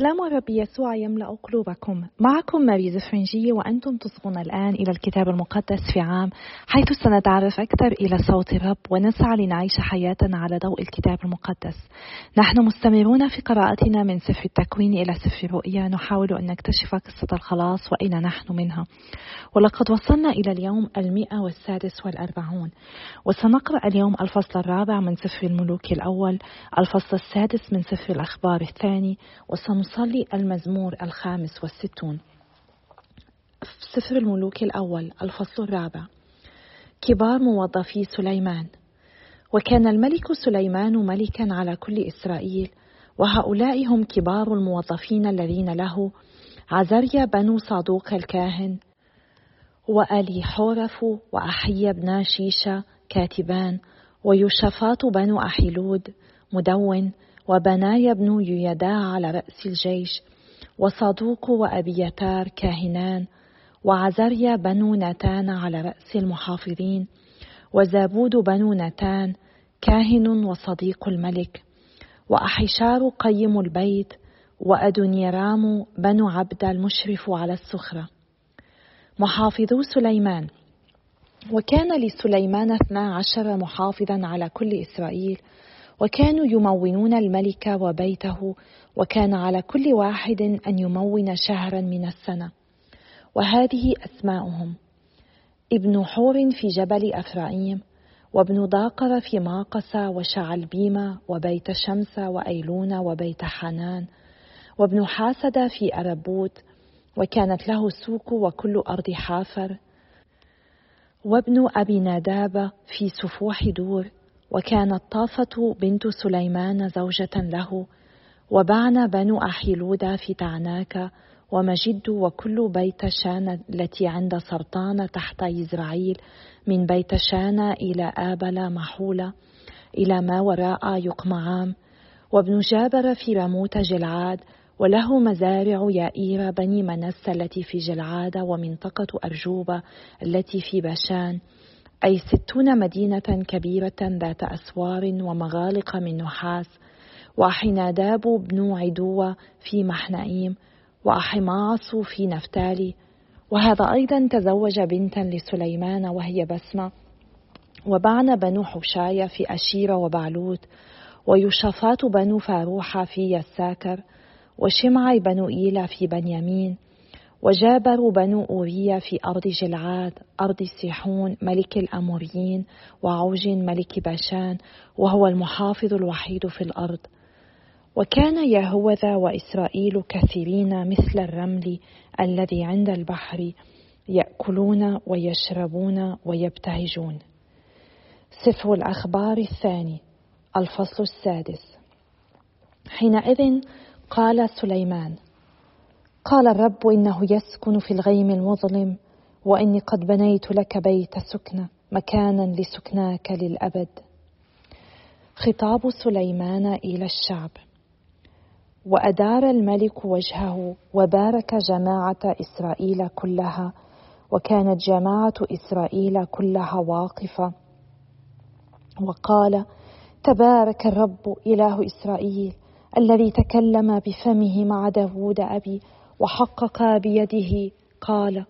سلام الرب يسوع يملأ قلوبكم. معكم ماري زفرنجية وأنتم تصغون الآن إلى الكتاب المقدس في عام حيث سنتعرف أكثر إلى صوت الرب ونسعى لنعيش حياتنا على ضوء الكتاب المقدس. نحن مستمرون في قراءتنا من سفر التكوين إلى سفر الرؤيا. نحاول أن نكتشف قصة الخلاص وأين نحن منها. ولقد وصلنا إلى اليوم المئة والسادس والأربعون. وسنقرأ اليوم الفصل الرابع من سفر الملوك الأول الفصل السادس من سفر الأخبار الثاني وسنصلي المزمور الخامس والستون. سفر الملوك الأول الفصل الرابع. كبار موظفي سليمان. وكان الملك سليمان ملكا على كل إسرائيل وهؤلاء هم كبار الموظفين الذين له عزريا بنو صادوق الكاهن وألي حورف وأحيا بن شيشة كاتبان ويوشفاط بنو أحيلود مدون وبنايا بن يويدا على رأس الجيش وصادوق وأبيتار كاهنان وعزريا بنو ناتان على رأس المحافظين وزابود بنو ناتان كاهن وصديق الملك وأحشار قيم البيت وأدونيرام بنو عبد المشرف على السخرة محافظو سليمان. وكان لسليمان اثنا عشر محافظا على كل إسرائيل وكانوا يمونون الملك وبيته وكان على كل واحد أن يمون شهرا من السنة. وهذه أسماؤهم. ابن حور في جبل أفرايم وابن داقر في ماقس وشعلبيمة وبيت شمس وأيلون وبيت حنان وابن حاسد في أربوت وكانت له سوق وكل أرض حافر. وابن أبي ناداب في سفوح دور وكانت طافة بنت سليمان زوجة له وبعن بنو أحيلودا في تعناك ومجد وكل بيت شان التي عند سرطان تحت يزرعيل من بيت شان إلى آبل محولة إلى ما وراء يقمعام. وابن جابر في رموت جلعاد وله مزارع يائير بني منس التي في جلعاد ومنطقة أرجوبة التي في باشان أي ستون مدينة كبيرة ذات أسوار ومغالق من نحاس وأحناداب بن عدوة في محنائيم وأحماص في نفتالي. وهذا أيضا تزوج بنتا لسليمان وهي بسمة. وبعن بنو حشاية في أشير وبعلوت. ويشفات بنو فاروحة في يساكر. وشمعي بنو إيلا في بنيامين. وجابروا بنو أوريا في أرض جلعاد أرض سيحون ملك الأموريين وعوج ملك باشان وهو المحافظ الوحيد في الأرض. وكان يهوذا وإسرائيل كثيرين مثل الرمل الذي عند البحر يأكلون ويشربون ويبتهجون. سفر الأخبار الثاني الفصل السادس. حينئذ قال سليمان قال الرب إنه يسكن في الغيم المظلم وإني قد بنيت لك بيت سكنه مكانا لسكناك للأبد. خطاب سليمان إلى الشعب. وأدار الملك وجهه وبارك جماعة إسرائيل كلها وكانت جماعة إسرائيل كلها واقفة. وقال تبارك الرب إله إسرائيل الذي تكلم بفمه مع داود أبي وحقق بيده. قال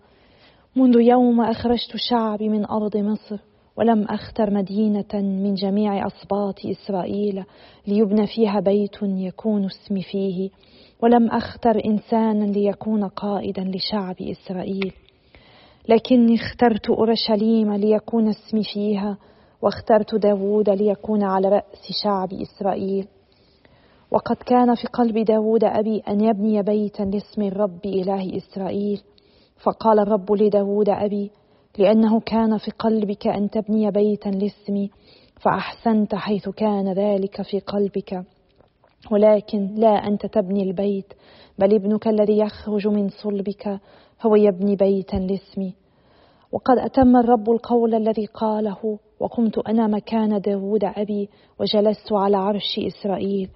منذ يوم أخرجت شعبي من أرض مصر ولم أختر مدينة من جميع اسباط إسرائيل ليبنى فيها بيت يكون اسمي فيه ولم أختر إنسانا ليكون قائدا لشعب إسرائيل. لكني اخترت أورشليم ليكون اسمي فيها واخترت داود ليكون على رأس شعب إسرائيل. وقد كان في قلب داود أبي أن يبني بيتا لاسم الرب إله إسرائيل. فقال الرب لداود أبي لأنه كان في قلبك أن تبني بيتا لاسمي فأحسنت حيث كان ذلك في قلبك. ولكن لا أنت تبني البيت بل ابنك الذي يخرج من صلبك هو يبني بيتا لاسمي. وقد أتم الرب القول الذي قاله وقمت أنا مكان داود أبي وجلست على عرش إسرائيل.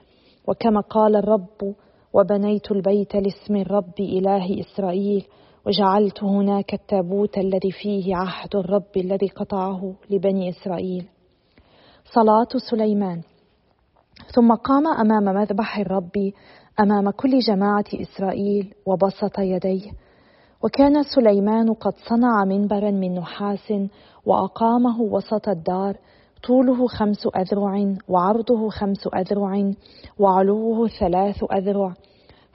وكما قال الرب وبنيت البيت لاسم الرب إله إسرائيل وجعلت هناك التابوت الذي فيه عهد الرب الذي قطعه لبني إسرائيل. صلاة سليمان. ثم قام أمام مذبح الرب أمام كل جماعة إسرائيل وبسط يديه. وكان سليمان قد صنع منبرا من نحاس وأقامه وسط الدار طوله خمس أذرع وعرضه خمس أذرع وعلوه ثلاث أذرع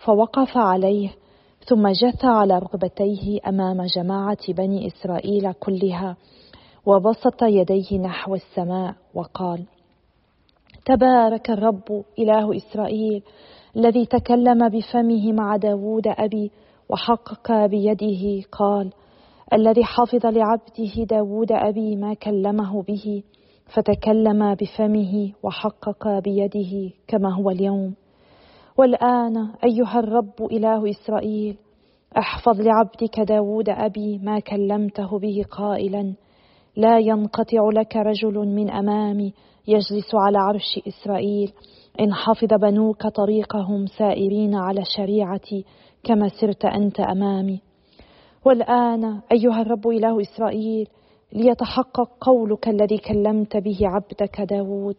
فوقف عليه ثم جثى على ركبتيه أمام جماعة بني إسرائيل كلها وبسط يديه نحو السماء وقال تبارك الرب إله إسرائيل الذي تكلم بفمه مع داود أبي وحقق بيده قال الذي حفظ لعبده داود أبي ما كلمه به فتكلم بفمه وحقق بيده كما هو اليوم. والآن أيها الرب إله إسرائيل أحفظ لعبدك داود أبي ما كلمته به قائلا لا ينقطع لك رجل من أمامي يجلس على عرش إسرائيل. إن حفظ بنوك طريقهم سائرين على شريعتي كما سرت أنت أمامي. والآن أيها الرب إله إسرائيل ليتحقق قولك الذي كلمت به عبدك داود.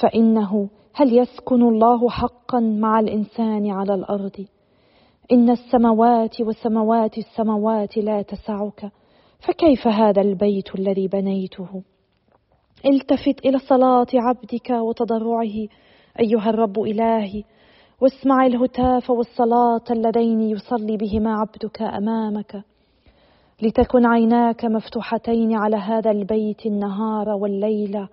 فإنه هل يسكن الله حقا مع الإنسان على الأرض؟ إن السماوات وسموات السماوات لا تسعك. فكيف هذا البيت الذي بنيته؟ التفت إلى صلاة عبدك وتضرعه. أيها الرب إلهي واسمع الهتاف والصلاة اللذين يصلي بهما عبدك أمامك. لتكن عيناك مفتوحتين على هذا البيت النهار والليل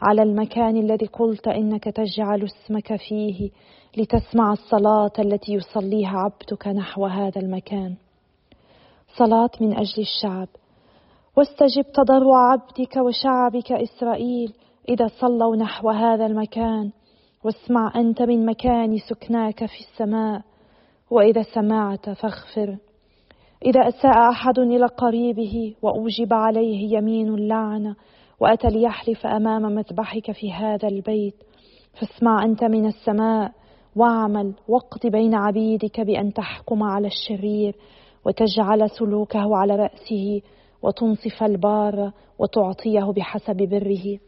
على المكان الذي قلت إنك تجعل اسمك فيه لتسمع الصلاة التي يصليها عبدك نحو هذا المكان. صلاة من أجل الشعب. واستجب تضرع عبدك وشعبك إسرائيل إذا صلوا نحو هذا المكان. واسمع أنت من مكان سكناك في السماء وإذا سمعت فاغفر إذا أساء أحد إلى قريبه وأوجب عليه يمين اللعنه وأتى ليحلف أمام مذبحك في هذا البيت فاسمع أنت من السماء واعمل واقض بين عبيدك بأن تحكم على الشرير وتجعل سلوكه على رأسه وتنصف البار وتعطيه بحسب بره.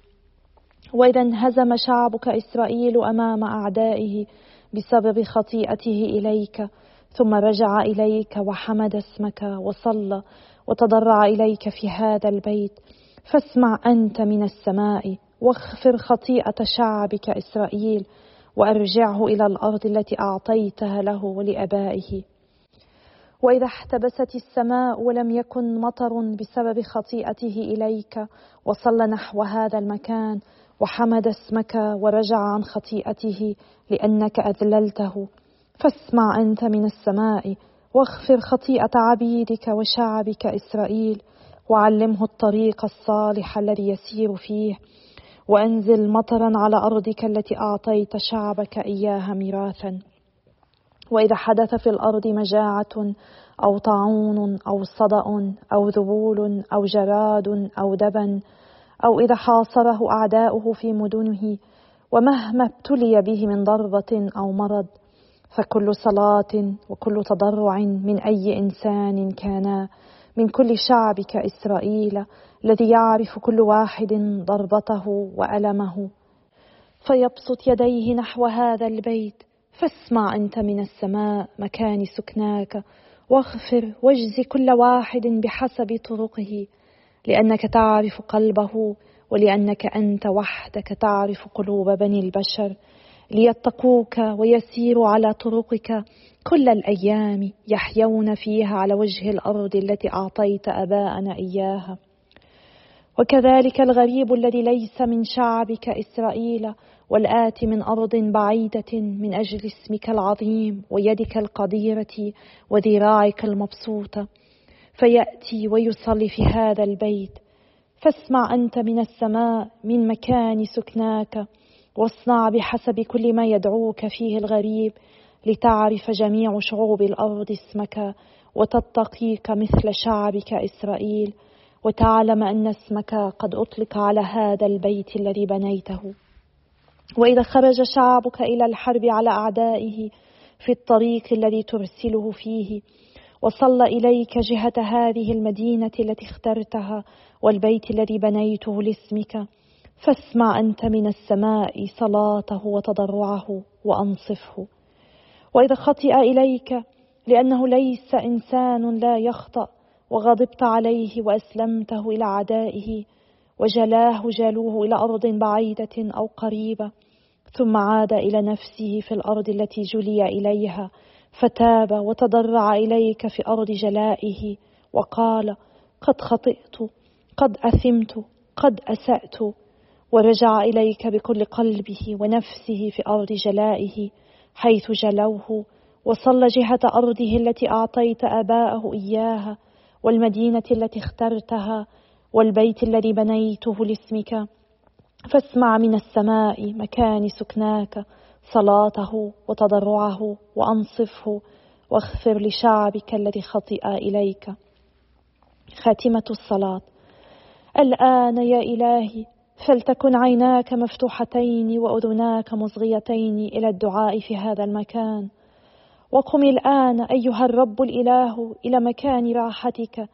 وإذا انهزم شعبك إسرائيل أمام أعدائه بسبب خطيئته إليك ثم رجع إليك وحمد اسمك وصلى وتضرع إليك في هذا البيت. فاسمع أنت من السماء واغفر خطيئة شعبك إسرائيل وأرجعه إلى الأرض التي أعطيتها له ولابائه وإذا احتبست السماء ولم يكن مطر بسبب خطيئته إليك وصلى نحو هذا المكان وحمد اسمك ورجع عن خطيئته لأنك أذللته. فاسمع أنت من السماء واغفر خطيئة عبيدك وشعبك إسرائيل وعلمه الطريق الصالح الذي يسير فيه وأنزل مطرا على أرضك التي أعطيت شعبك إياها ميراثا. وإذا حدث في الأرض مجاعة أو طاعون أو صدأ أو ذبول أو جراد أو دبن أو إذا حاصره أعداؤه في مدنه ومهما ابتلي به من ضربة أو مرض فكل صلاة وكل تضرع من أي إنسان كان من كل شعبك إسرائيل الذي يعرف كل واحد ضربته وألمه. فيبسط يديه نحو هذا البيت فاسمع أنت من السماء مكان سكناك واغفر واجز كل واحد بحسب طرقه لأنك تعرف قلبه ولأنك أنت وحدك تعرف قلوب بني البشر. ليتقوك ويسيروا على طرقك كل الأيام يحيون فيها على وجه الأرض التي أعطيت أباءنا إياها. وكذلك الغريب الذي ليس من شعبك إسرائيل والآتي من أرض بعيدة من أجل اسمك العظيم ويدك القديرة وذراعك المبسوطة فيأتي ويصلي في هذا البيت. فاسمع أنت من السماء من مكان سكناك. واصنع بحسب كل ما يدعوك فيه الغريب لتعرف جميع شعوب الأرض اسمك وتتقيك مثل شعبك إسرائيل وتعلم أن اسمك قد أطلق على هذا البيت الذي بنيته. وإذا خرج شعبك إلى الحرب على أعدائه في الطريق الذي ترسله فيه وصلى إليك جهة هذه المدينة التي اخترتها والبيت الذي بنيته لاسمك فاسمع أنت من السماء صلاته وتضرعه وأنصفه. وإذا خطئ إليك لأنه ليس إنسان لا يخطأ وغضبت عليه وأسلمته إلى عدائه وجلاه جالوه إلى أرض بعيدة أو قريبة ثم عاد إلى نفسه في الأرض التي جلي إليها فتاب وتضرع إليك في أرض جلائه وقال قد خطئت قد أثمت قد أسأت ورجع إليك بكل قلبه ونفسه في أرض جلائه حيث جلوه وصل جهة أرضه التي أعطيت آباءه إياها والمدينة التي اخترتها والبيت الذي بنيته لاسمك. فاسمع من السماء مكان سكناك صلاته وتضرعه وأنصفه واغفر لشعبك الذي خطئ إليك. خاتمة الصلاة. الآن يا إلهي فلتكن عيناك مفتوحتين وأذناك مصغيتين إلى الدعاء في هذا المكان؟ وقم الآن أيها الرب الإله إلى مكان راحتك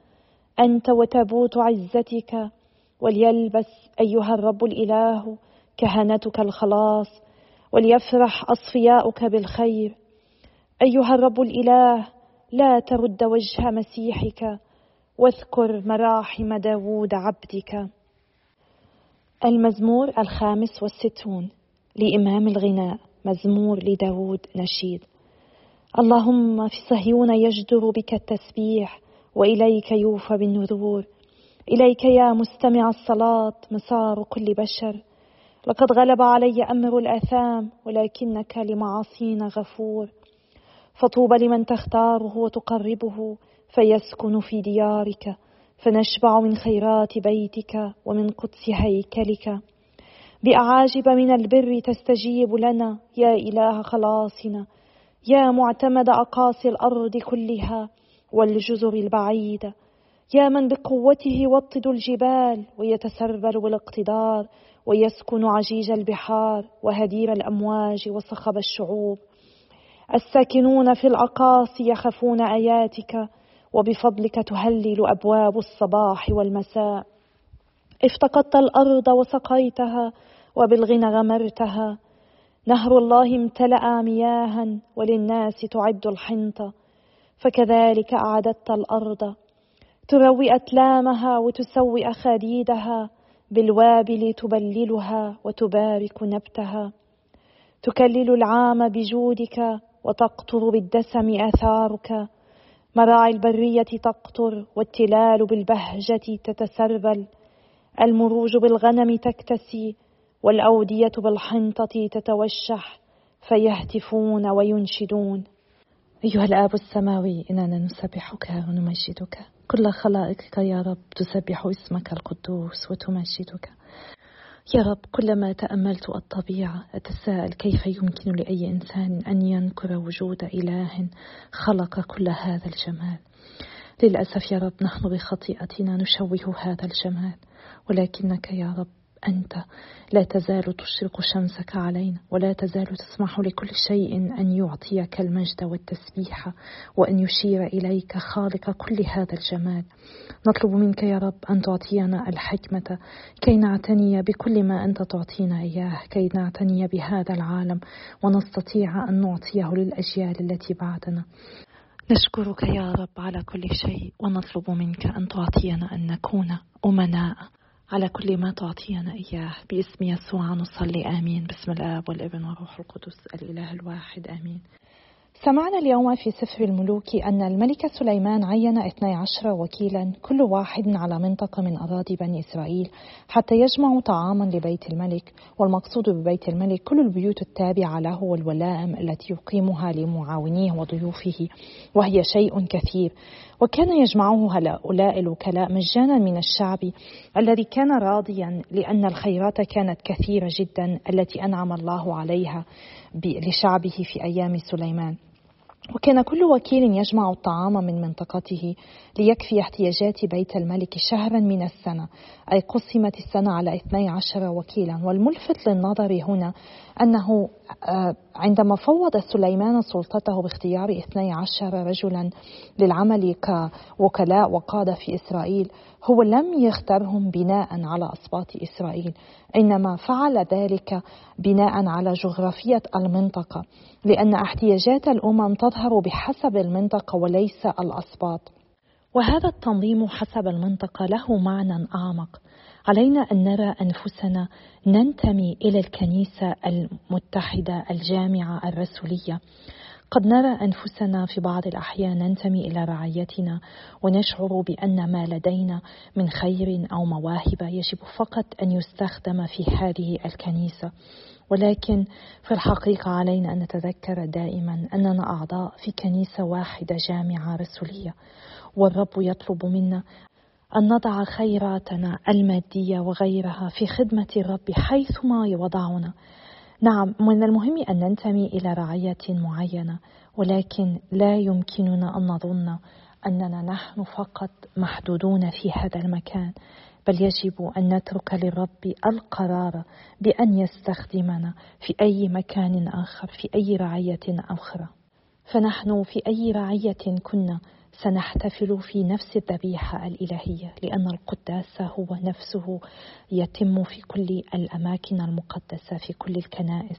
أنت وتابوت عزتك وليلبس أيها الرب الإله كهنتك الخلاص وليفرح أصفياؤك بالخير. أيها الرب الإله لا ترد وجه مسيحك واذكر مراحم داوود عبدك. المزمور الخامس والستون لإمام الغناء مزمور لداود نشيد. اللهم في صهيون يجدر بك التسبيح وإليك يوفى بالنذور. إليك يا مستمع الصلاة مسار كل بشر. لقد غلب علي أمر الآثام ولكنك لمعاصينا غفور. فطوبى لمن تختاره وتقربه فيسكن في ديارك. فنشبع من خيرات بيتك ومن قدس هيكلك. بأعاجب من البر تستجيب لنا يا إله خلاصنا. يا معتمد أقاصي الأرض كلها والجزر البعيدة يا من بقوته يوطد الجبال ويتسربل بالاقتدار ويسكن عجيج البحار وهدير الأمواج وصخب الشعوب. الساكنون في الأقاصي يخافون آياتك وبفضلك تهلل أبواب الصباح والمساء. افتقدت الأرض وسقيتها وبالغنى غمرتها. نهر الله امتلأ مياها وللناس تعد الحنطة فكذلك أعددت الأرض. تروي أتلامها وتسوي أخاديدها. بالوابل تبللها وتبارك نبتها. تكلل العام بجودك وتقطر بالدسم آثارك. مراعي البرية تقطر والتلال بالبهجة تتسربل المروج بالغنم تكتسي والأودية بالحنطة تتوشح فيهتفون وينشدون. أيها الآب السماوي إننا نسبحك ونمجدك. كل خلائقك يا رب تسبح اسمك القدوس وتمجدك. يا رب كلما تأملت الطبيعة أتساءل كيف يمكن لأي إنسان أن ينكر وجود إله خلق كل هذا الجمال. للأسف يا رب نحن بخطيئتنا نشوه هذا الجمال ولكنك يا رب أنت. لا تزال تشرق شمسك علينا ولا تزال تسمح لكل شيء أن يعطيك المجد والتسبيح وأن يشير إليك خالق كل هذا الجمال. نطلب منك يا رب أن تعطينا الحكمة كي نعتني بكل ما أنت تعطينا إياه كي نعتني بهذا العالم ونستطيع أن نعطيه للأجيال التي بعدنا. نشكرك يا رب على كل شيء ونطلب منك أن تعطينا أن نكون أمناء. على كل ما تعطينا إياه باسم يسوع نصلي آمين. باسم الآب والابن والروح القدس الإله الواحد آمين. سمعنا اليوم في سفر الملوك أن الملك سليمان عين 12 وكيلا كل واحد على منطقة من أراضي بني إسرائيل حتى يجمعوا طعاما لبيت الملك والمقصود ببيت الملك كل البيوت التابعة له والولائم التي يقيمها لمعاونيه وضيوفه وهي شيء كثير. وكان يجمعه هؤلاء الوكلاء مجانا من الشعب الذي كان راضيا لأن الخيرات كانت كثيرة جدا التي أنعم الله عليها لشعبه في أيام سليمان. وكان كل وكيل يجمع الطعام من منطقته ليكفي احتياجات بيت الملك شهرا من السنة أي قسمت السنة على 12 وكيلا. والملفت للنظر هنا أنه آه، عندما فوض سليمان سلطته باختيار 12 رجلا للعمل كوكلاء وقادة في إسرائيل هو لم يخترهم بناء على أسباط إسرائيل إنما فعل ذلك بناء على جغرافية المنطقة لأن احتياجات الأمم تظهر بحسب المنطقة وليس الأسباط وهذا التنظيم حسب المنطقة له معنى أعمق. علينا أن نرى أنفسنا ننتمي إلى الكنيسة المتحدة الجامعة الرسولية. قد نرى أنفسنا في بعض الأحيان ننتمي إلى رعايتنا ونشعر بأن ما لدينا من خير أو مواهب يجب فقط أن يستخدم في هذه الكنيسة. ولكن في الحقيقة علينا أن نتذكر دائما أننا أعضاء في كنيسة واحدة جامعة رسولية. والرب يطلب منا أن نضع خيراتنا المادية وغيرها في خدمة الرب حيثما يوضعنا. نعم من المهم أن ننتمي إلى رعية معينة ولكن لا يمكننا أن نظن أننا نحن فقط محدودون في هذا المكان بل يجب أن نترك للرب القرار بأن يستخدمنا في أي مكان آخر في أي رعية أخرى. فنحن في أي رعية كنا سنحتفل في نفس الذبيحة الإلهية لأن القداس هو نفسه يتم في كل الأماكن المقدسة في كل الكنائس.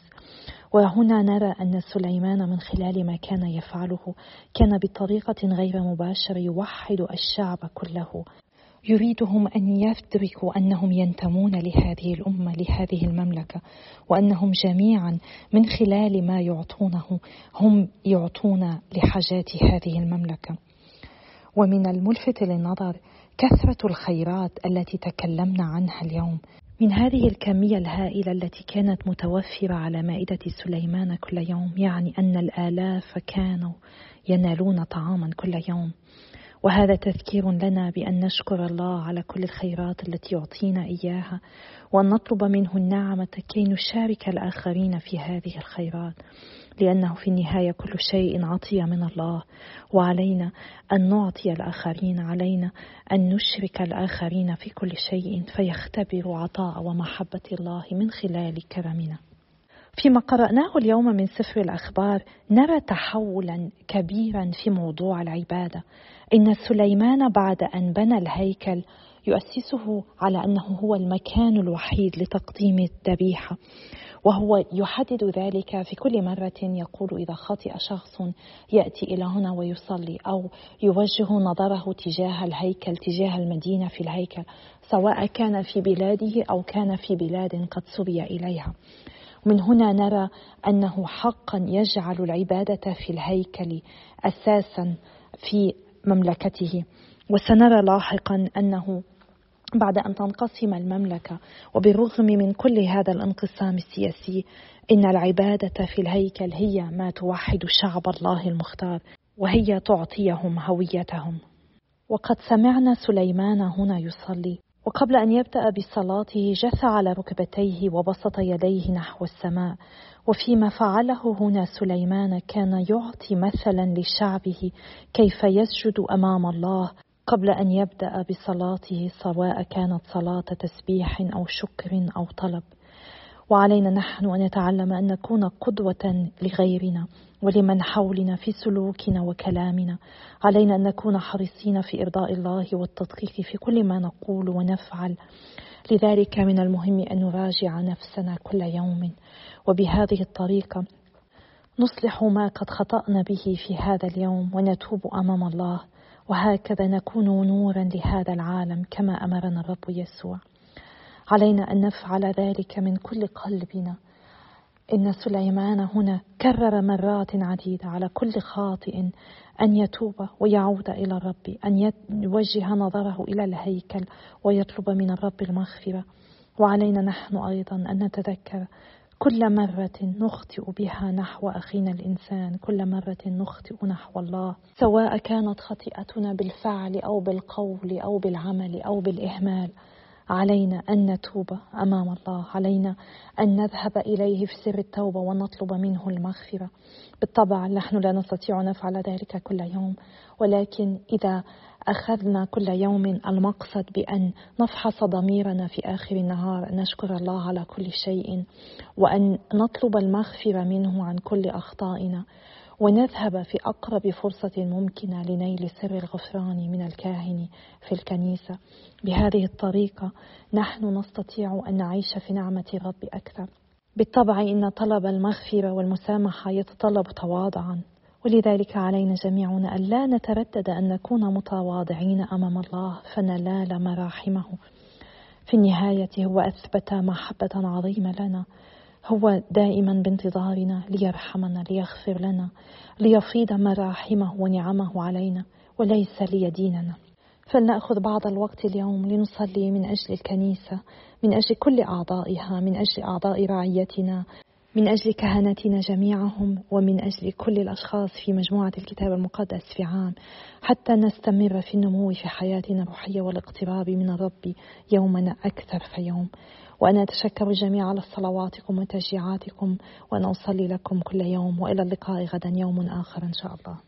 وهنا نرى أن سليمان من خلال ما كان يفعله كان بطريقة غير مباشرة يوحد الشعب كله. يريدهم أن يدركوا أنهم ينتمون لهذه الأمة لهذه المملكة وأنهم جميعا من خلال ما يعطونه هم يعطون لحاجات هذه المملكة. ومن الملفت للنظر كثرة الخيرات التي تكلمنا عنها اليوم. من هذه الكمية الهائلة التي كانت متوفرة على مائدة سليمان كل يوم يعني أن الآلاف كانوا ينالون طعاما كل يوم. وهذا تذكير لنا بأن نشكر الله على كل الخيرات التي يعطينا إياها وأن نطلب منه النعمة كي نشارك الآخرين في هذه الخيرات. لأنه في النهاية كل شيء عطية من الله. وعلينا أن نعطي الآخرين علينا أن نشرك الآخرين في كل شيء فيختبر عطاء ومحبة الله من خلال كرمنا. فيما قرأناه اليوم من سفر الأخبار نرى تحولا كبيرا في موضوع العبادة. إن سليمان بعد أن بنى الهيكل يؤسسه على أنه هو المكان الوحيد لتقديم الذبيحة. وهو يحدد ذلك في كل مرة يقول إذا خطئ شخص يأتي إلى هنا ويصلي أو يوجه نظره تجاه الهيكل تجاه المدينة في الهيكل سواء كان في بلاده أو كان في بلاد قد سبي إليها. من هنا نرى أنه حقا يجعل العبادة في الهيكل أساسا في مملكته. وسنرى لاحقا أنه بعد أن تنقسم المملكة وبالرغم من كل هذا الانقسام السياسي إن العبادة في الهيكل هي ما توحد شعب الله المختار وهي تعطيهم هويتهم. وقد سمعنا سليمان هنا يصلي وقبل أن يبدأ بصلاته جث على ركبتيه وبسط يديه نحو السماء. وفيما فعله هنا سليمان كان يعطي مثلا لشعبه كيف يسجد أمام الله قبل أن يبدأ بصلاته سواء كانت صلاة تسبيح أو شكر أو طلب. وعلينا نحن أن نتعلم أن نكون قدوة لغيرنا ولمن حولنا في سلوكنا وكلامنا. علينا أن نكون حريصين في إرضاء الله والتدقيق في كل ما نقول ونفعل. لذلك من المهم أن نراجع نفسنا كل يوم. وبهذه الطريقة نصلح ما قد خطأنا به في هذا اليوم ونتوب أمام الله. وهكذا نكون نورا لهذا العالم كما أمرنا الرب يسوع. علينا أن نفعل ذلك من كل قلبنا. إن سليمان هنا كرر مرات عديدة على كل خاطئ أن يتوب ويعود إلى الرب أن يوجه نظره إلى الهيكل ويطلب من الرب المغفرة. وعلينا نحن أيضا أن نتذكر كل مرة نخطئ بها نحو أخينا الإنسان كل مرة نخطئ نحو الله سواء كانت خطيئتنا بالفعل أو بالقول أو بالعمل أو بالإهمال. علينا أن نتوب أمام الله علينا أن نذهب إليه في سر التوبة ونطلب منه المغفرة. بالطبع نحن لا نستطيع نفعل ذلك كل يوم ولكن إذا أخذنا كل يوم المقصد بأن نفحص ضميرنا في آخر النهار نشكر الله على كل شيء وأن نطلب المغفرة منه عن كل أخطائنا. ونذهب في أقرب فرصة ممكنة لنيل سر الغفران من الكاهن في الكنيسة. بهذه الطريقة نحن نستطيع أن نعيش في نعمة الرب أكثر. بالطبع إن طلب المغفرة والمسامحة يتطلب تواضعا. ولذلك علينا جميعنا أن لا نتردد أن نكون متواضعين أمام الله فننال مراحمه. في النهاية هو أثبت محبة عظيمة لنا. هو دائما بانتظارنا ليرحمنا ليغفر لنا ليفيض مراحمه ونعمه علينا وليس ليديننا. فلنأخذ بعض الوقت اليوم لنصلي من أجل الكنيسة من أجل كل أعضائها من أجل أعضاء رعيتنا من أجل كهنتنا جميعهم ومن أجل كل الأشخاص في مجموعة الكتاب المقدس في عام حتى نستمر في النمو في حياتنا الروحية والاقتراب من الرب يومنا أكثر فيوم وأنا أتشكر الجميع على صلواتكم وتشجيعاتكم وأنا أصلي لكم كل يوم وإلى اللقاء غدا يوم آخر إن شاء الله.